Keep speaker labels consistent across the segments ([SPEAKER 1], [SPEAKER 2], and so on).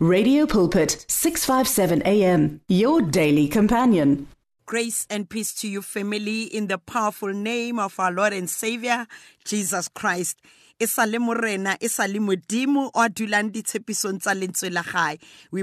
[SPEAKER 1] Radio Pulpit, 657 AM, your daily companion.
[SPEAKER 2] Grace and peace to you, family, in the powerful name of our Lord and Savior, Jesus Christ. we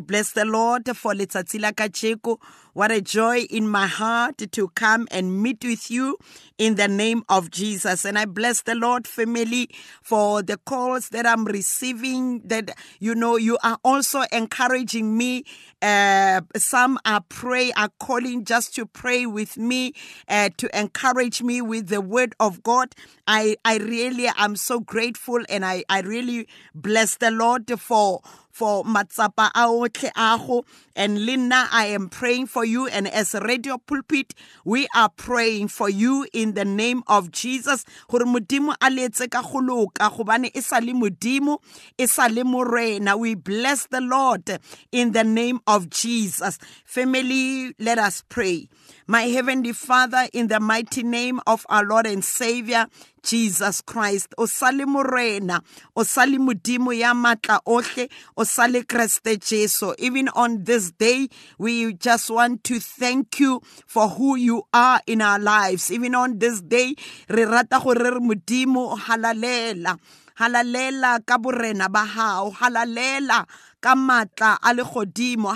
[SPEAKER 2] bless the lord for letsatsi la kajeko what a joy in my heart to come and meet with you in the name of Jesus. And I bless the Lord family for the calls that I'm receiving that, you know, you are also encouraging me. Uh, some are pray, are calling just to pray with me, uh, to encourage me with the word of God. I, I really am so grateful and I, I really bless the Lord for for matsapa a otlhe a and Linda I am praying for you. And as radio pulpit we are praying for you in the name of Jesus. Gore modimo a letse ka go loka gobane e sa le modimo e sa le morena. We bless the Lord in the name of Jesus. Family let us pray my heavenly father in the mighty name of our Lord and Savior Jesus Christ. O sale morena o sale modimo ya matla ohle o sale kreste jesu. Even on this day we just want to thank you for who you are in our lives. Even on this day re rata gore re halalela. Halalela ka borena ba hao halalela ka matla a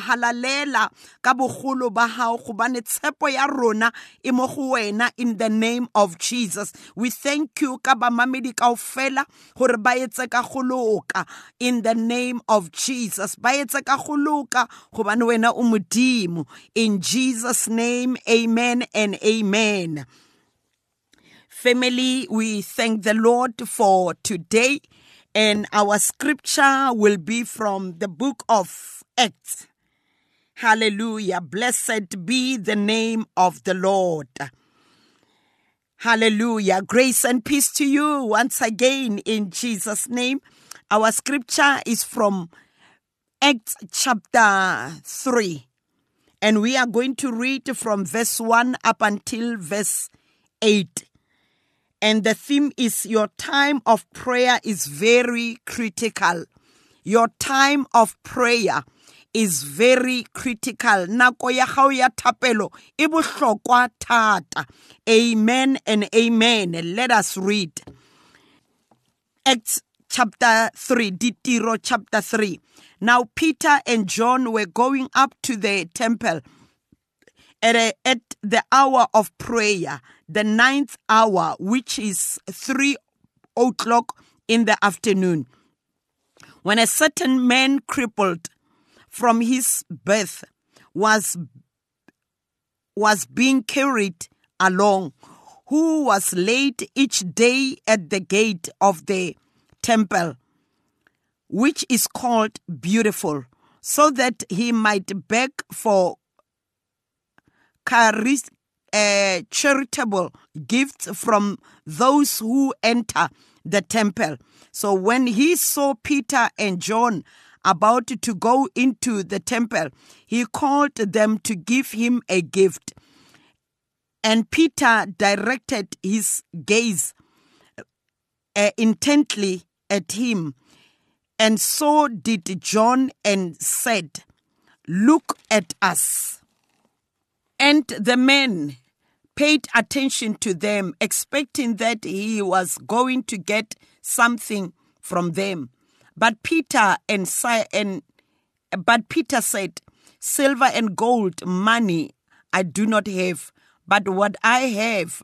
[SPEAKER 2] halalela ka bogolo ba gobane tshepo ya rona e mo go wena in the name of jesus. We thank you ka bamamedi kaofela gore ba etse ka go loka in the name of jesus. Ba etse ka go loka gobane wena o modimo. In jesus name amen and amen. Family, we thank the Lord for today. And our scripture will be from the book of Acts. Hallelujah. Blessed be the name of the Lord. Hallelujah. Grace and peace to you once again in Jesus' name. Our scripture is from Acts chapter 3. And we are going to read from verse 1 up until verse 8. And the theme is your time of prayer is very critical. Your time of prayer is very critical. Nako ya ya thapelo e bohlokwa. Amen and amen. Let us read. Acts chapter 3, Ditiro chapter 3. Now Peter and John were going up to the temple at, a, at the hour of prayer, the ninth hour, which is three o'clock in the afternoon. When a certain man crippled from his birth was, was being carried along, who was laid each day at the gate of the temple, which is called Beautiful, so that he might beg for uh, charitable gifts from those who enter the temple. So when he saw Peter and John about to go into the temple, he called them to give him a gift. And Peter directed his gaze uh, intently at him, and so did John, and said, Look at us. And the men paid attention to them, expecting that he was going to get something from them. But Peter and, and but Peter said, Silver and gold, money I do not have, but what I have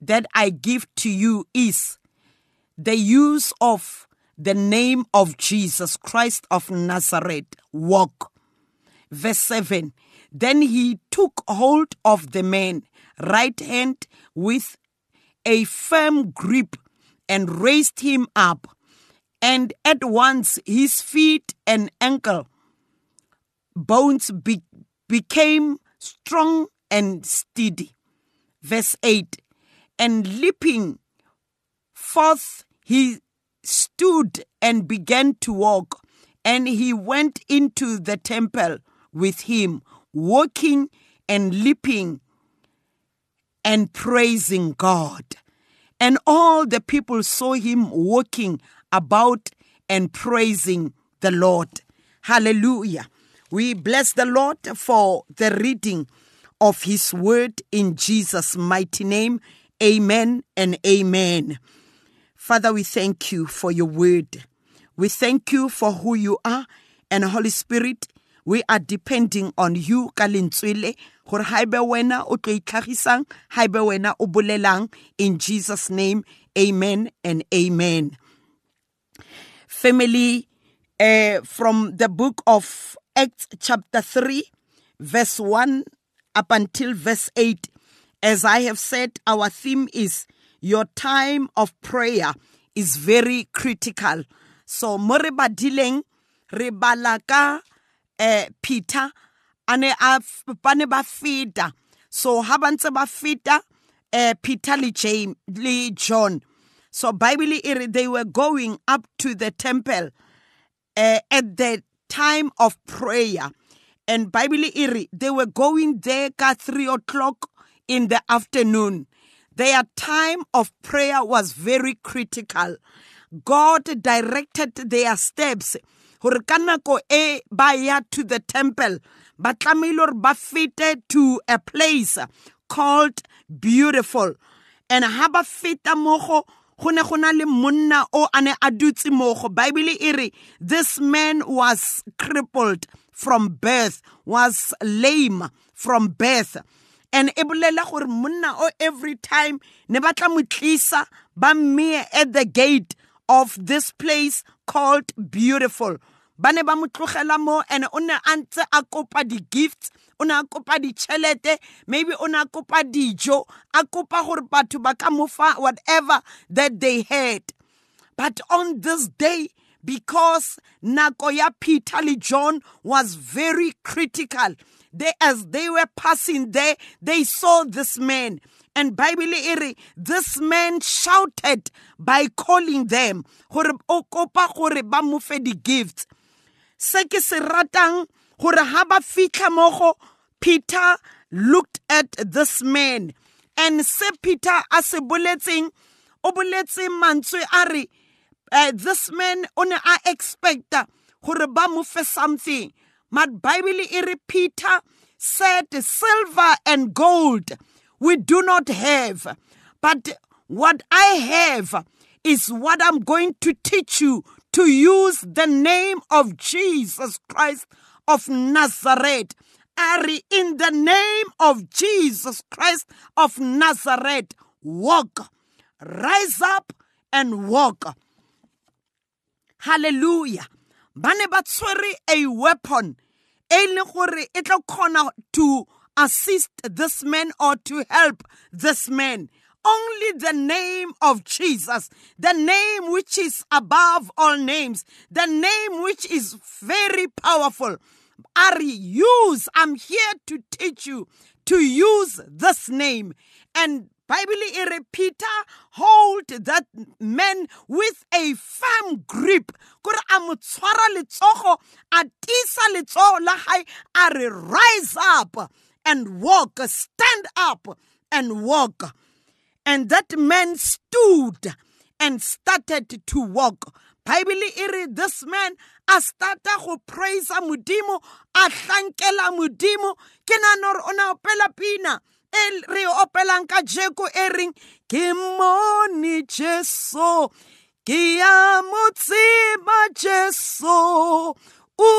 [SPEAKER 2] that I give to you is the use of the name of Jesus Christ of Nazareth. Walk. Verse 7 Then he took hold of the man, right hand with a firm grip, and raised him up. And at once his feet and ankle bones be- became strong and steady. Verse 8 And leaping forth, he stood and began to walk, and he went into the temple with him, walking and leaping and praising God. And all the people saw him walking about and praising the Lord. Hallelujah. We bless the Lord for the reading of his word in Jesus' mighty name. Amen and amen. Father, we thank you for your word. We thank you for who you are. And Holy Spirit, we are depending on you ka lentswele gore ha ebe wena o tlo itlhagisang ha ebe wena o bolelang. In Jesus name amen and amen. Family uh, from the book of Acts chapter 3 verse 1 up until verse 8 as I have said our theme is your time of prayer is very critical. So mo re badileng eh Peter ane a bane ba feta. So ha ba ntse ba feta eh Peter le James le John. So bible they were going up to the temple uh, at the time of prayer. And bible they were going there at 3 o'clock in the afternoon. Their time of prayer was very critical. God directed their steps gore ka nako e ba ya to the temple ba tlamehile gore ba fete to a place called beautiful. And ha ba feta mogo go ne go na le monna o a ne a dutse bible e re this man was crippled from birth was lame from birth. And e bolela gore monna o every time ne ba tla mo ba mmeye at the gate of this place called beautiful. Ba ne ba mo tlogela mo and o ne a ntse a kopa di-gifts o ne a kopa ditšhelete maybe o ne a kopa dijo a kopa gore batho ba ka mofa whatever that they had. But on this day because nako ya peter le john was very critical they, as they were passing there they saw this man. And bible e this man shouted by calling them gore o kopa gore ba mo fe di-gifts se ke se ratang gore ha ba fitlha mogo peter looked at this man. And se peter a se boletseng o boletse mantswe a re uh, this man o ne a expecta gore ba mo something but bible e said silver and gold we do not have but what i have is what i'm going to teach you to use the name of Jesus Christ of Nazareth. Ari, in the name of Jesus Christ of Nazareth, walk, rise up and walk. Hallelujah. Bane ba tshwere a weapon e le gore e tla kgona to assist this man or to help this man only the name of Jesus, the name which is above all names, the name which is very powerful. Are use, I'm here to teach you to use this name. And Bible e Peter hold that man with a firm grip. Kore a mo tshwara letsogo a tisa letsogo la gae a re rise up and walk stand up and walk. And that man stood and started to walk. Bible e re this man a starta go praise modimo a tlankela modimo. Ke nana gore o na opela pina re opelang ka jeko e reng ke mone jeso ke ya mo tseba jeso o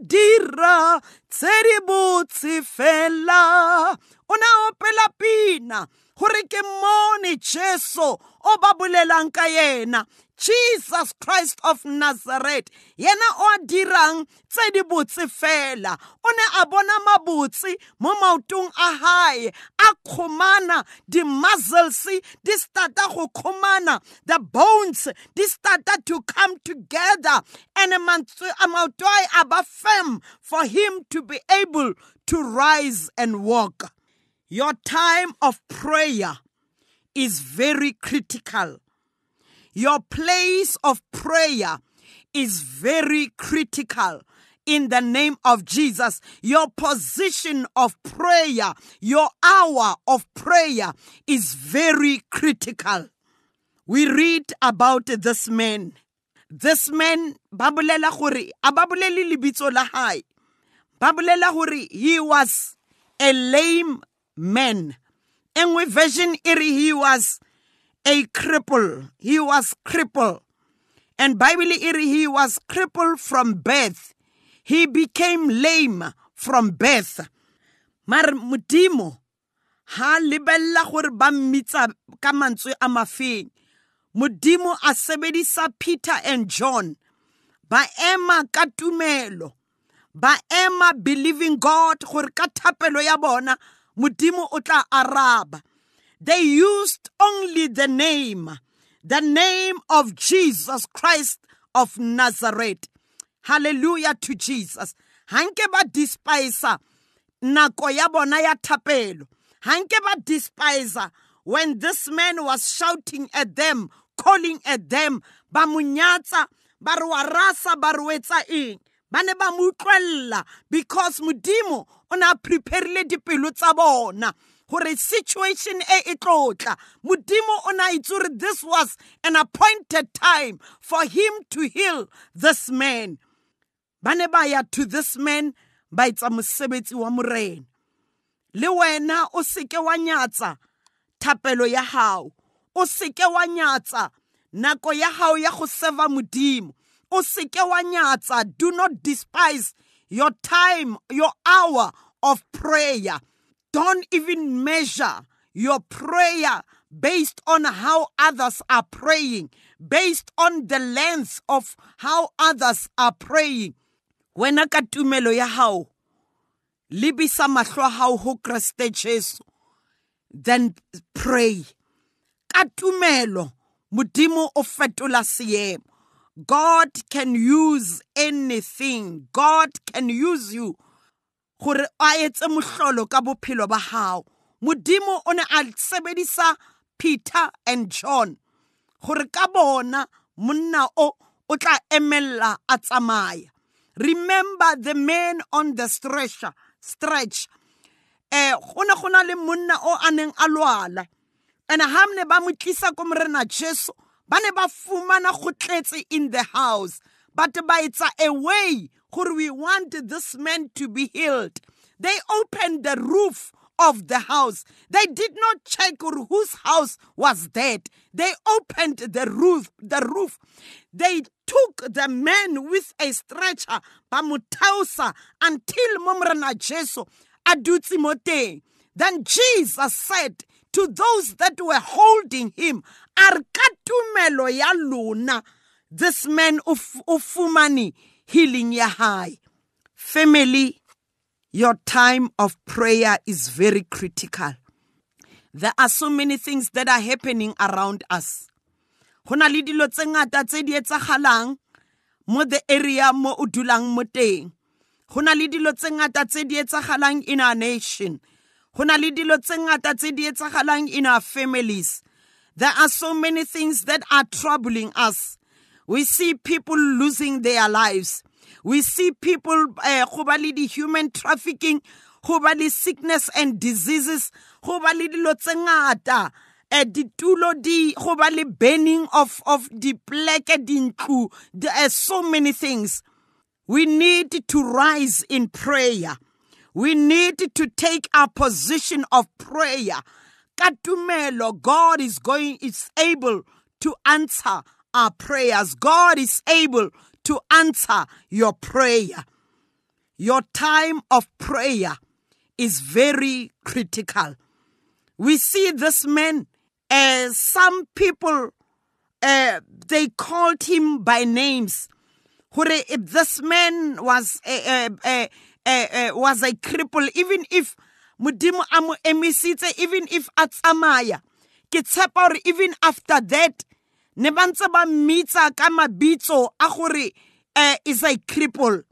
[SPEAKER 2] dira tse di botse fela o na opela pina. Gore ke mone jesu o ba bolelang ka yena. Jesus christ of nazareth yena o a dirang tse di botse fela. O ne a bona mabotse mo maotong a hae a kgomana di-muscles di starta go kgomana the bones di starta to come together. And maoto a ba firm for him to be able to rise and walk your time of prayer is very critical. Your place of prayer is very critical in the name of Jesus. Your position of prayer, your hour of prayer is very critical. We read about this man. this man ba bolela gore a ba bolele lebitso la hae ba gore he was a lame man engwe version re he was a cripple. He was cripple. And bible re he was crippled from birth. He became lame from birth. Mare modimo ha lebella gore ba mmitsa ka mantswe a mafeng. Modimo a sebedisa peter and john. Ba ema ka tumelo. Ba ema believing god gore ka thapelo ya bona modimo o araba. They used only the name the name of jesus christ of nazareth. Hallelujah to jesus. Hanke ba despisa nako ya bona ya thapelo. Hanke ba when this man was shouting at them calling at them. Ba mo nyatsa ba rasa ba ba ne ba mo utlwelela because modimo o ne a preparile dipelo tsa bona gore situation e e tlotla modimo o ne a itse gore this was an appointed time for him to heal this man. Ba ne ba ya to this man ba etsa mosebetsi wa morena. Le wena o seke wa nyatsa thapelo ya hao. O seke wa nyatsa nako ya hao ya go seva modimo. O seke wa nyatsa do not despise your time your hour of prayer. Don't even measure your prayer based on how others are praying based on the length of how others are praying. Wena ka tumelo ya hao lebisa mahlo a hao ho kreste jesu then pray. Ka tumelo modimo o fetola seemo god can use anything. God can use you. Gore a etse mohlolo ka bophelo ba hao. Modimo o ne a sebedisa peter and john. Gore ka bona monna o o tla emella a tsamaya. Remember the man on the stretcher stretch. Eh go ne go na le monna o a neng a lwala. And ha mne ba mo ko morena jesu ba ne ba fumana go tletse in the house but ba etsa a way gore we want this man to be healed they opened the roof of the house. They did not check whose house was dead. They opened the roof, the roof. They took the man with a stretcher, bamutausa, until Momrana Jesu adutsi moteng. Then Jesus said to those that were holding him, Arkatumelo ya luna. This man ufumani healing ya high. Family, your time of prayer is very critical. There are so many things that are happening around us. Go na le dilo tse ngata mo the area mo o dulang mo teng. Go na le dilo tse ngata in our nation. Go na le in our families. There are so many things that are troubling us. We see people losing their lives. We see people uh, go ba le di-human trafficking, go sickness and diseases, go ba le dilo tse ngata. Uh, ditulo di go ba burning of of dipleke dintlu there are so many things we need to rise in prayer we need to take our position of prayer katumelo god is going is able to answer our prayers god is able to answer your prayer. Your time of prayer is very critical. We see this man, uh, some people, uh, they called him by names. This man was a, a, a, was a cripple, even if Mudimu amu emisitse, even if atsamaya, ke tshepa even after that, ne ba ntse ba mmitsa ka mabitso a gore uh, is a cripple.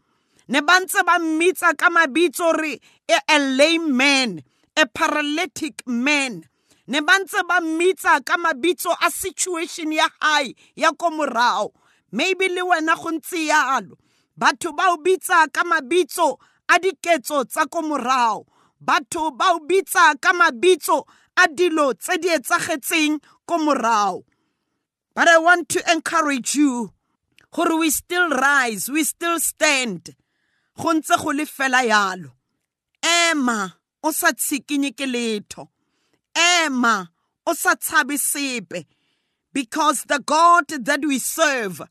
[SPEAKER 2] Ne ba ntse ba mmitsa ka mabitso re a lame man a paralytic man. Ne ba ntse ba mmitsa ka mabitso a situation ya hae ya ko morago maybe le wena go ntse yalo. Batho ba o bitsa ka mabitso a diketso tsa ko morago batho ba o bitsa ka mabitso a dilo tse di etsagetseng ko morago But I want to encourage you gore we still rise we still stand. Go ntse go le fela yalo. Ema o sa tshikinye ke letho. Ema o sa tshabe sepe. Because the god that we serve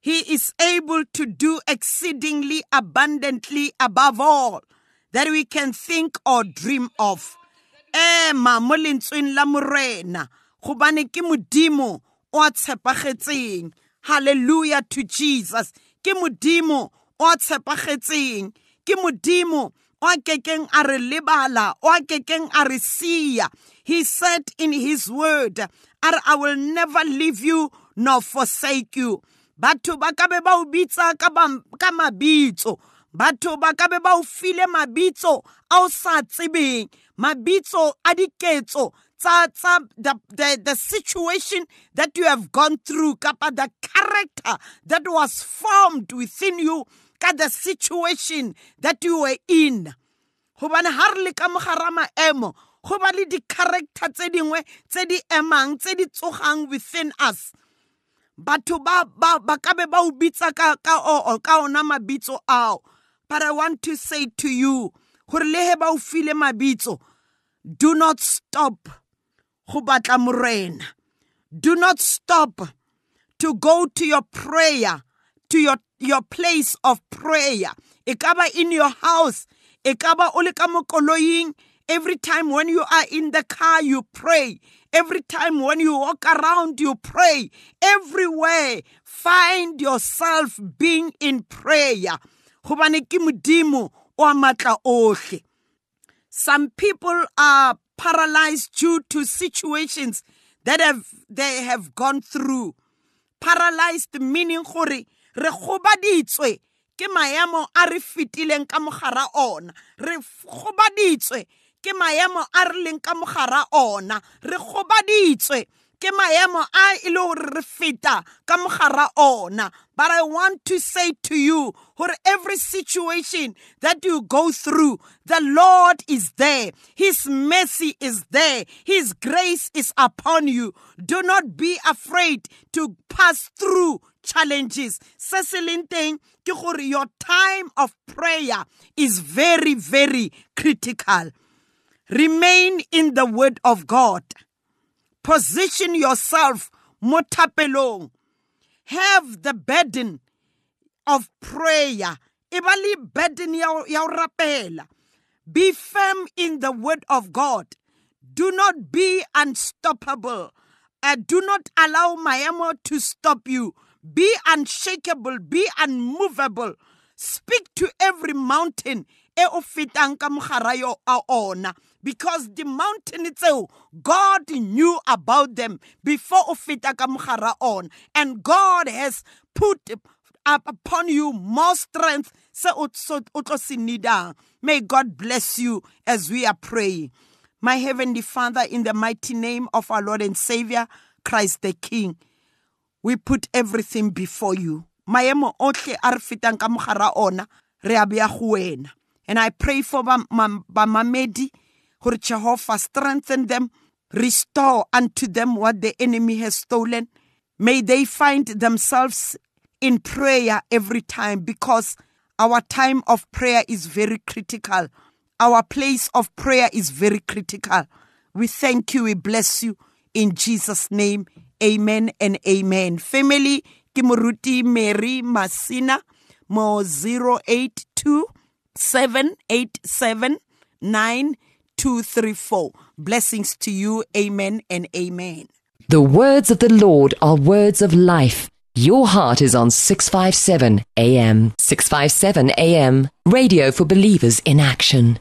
[SPEAKER 2] he is able to do exceedingly abundantly above all that we can think or dream of. Eh, Ema mo lentsweng la morena gobane hallelujah to jesus. Ke modimo o a tshepagetseng. Ke modimo o kekeng a re lebala o kekeng a he said in his word i will never leave you nor forsake you batho ba ka be ba o bitsa ka mabitso. Batho ba ka be ba o file mabitso a o sa tsebeng. Mabitso a diketso tsa tsa the, the the situation that you have gone through kapa the character that was formed within you ka the situation that you were in. Hobane ha re le ka mogara maemo go ba le di-character tse dingwe tse di emang tse di tsogang within us batho ba ba ba ka be ba o bitsa ka ka o ka ona mabitso ao but I want to say to you, do not stop Do not stop to go to your prayer, to your, your place of prayer. Ekaba in your house, ekaba ole Every time when you are in the car, you pray. Every time when you walk around, you pray. Everywhere, find yourself being in prayer. Some people are paralyzed due to situations that have they have gone through. Paralyzed meaning gore re gobaditswe ke maemo a re fetileng ka mogara ona. Re ke maemo a re leng ka mogara ona. Re gobaditswe. Ke maemo a e le gore re feta ka mogara ona. But i want to say to you for every situation that you go through the lord is there. His mercy is there. His grace is upon you. Do not be afraid to pass through challenges. Se se leng teng ke gore your time of prayer is very very critical remain in the word of god Position yourself motapelong. Have the burden of prayer. Ibali burden ya rapela. Be firm in the word of God. Do not be unstoppable. Uh, do not allow Miami to stop you. Be unshakable. Be unmovable. Speak to every mountain e o fetang ka mogara ona because the mountain tseo God knew about them before o feta ka and God has put up upon you more strength se o may God bless you as we are praying. My heavenly father in the mighty name of our Lord and Savior Christ the King we put everything before you. Maemo otlhe a re fetang ka mogara ona re a beya go wena. And I pray for Bamamedi, who Jehovah strengthen them, restore unto them what the enemy has stolen. May they find themselves in prayer every time because our time of prayer is very critical. Our place of prayer is very critical. We thank you, we bless you in Jesus' name. Amen and amen. Family, Kimuruti Mary Masina, mo 082 787 9234. Blessings to you. Amen and amen.
[SPEAKER 3] The words of the Lord are words of life. Your heart is on 657 AM. 657 AM. Radio for believers in action.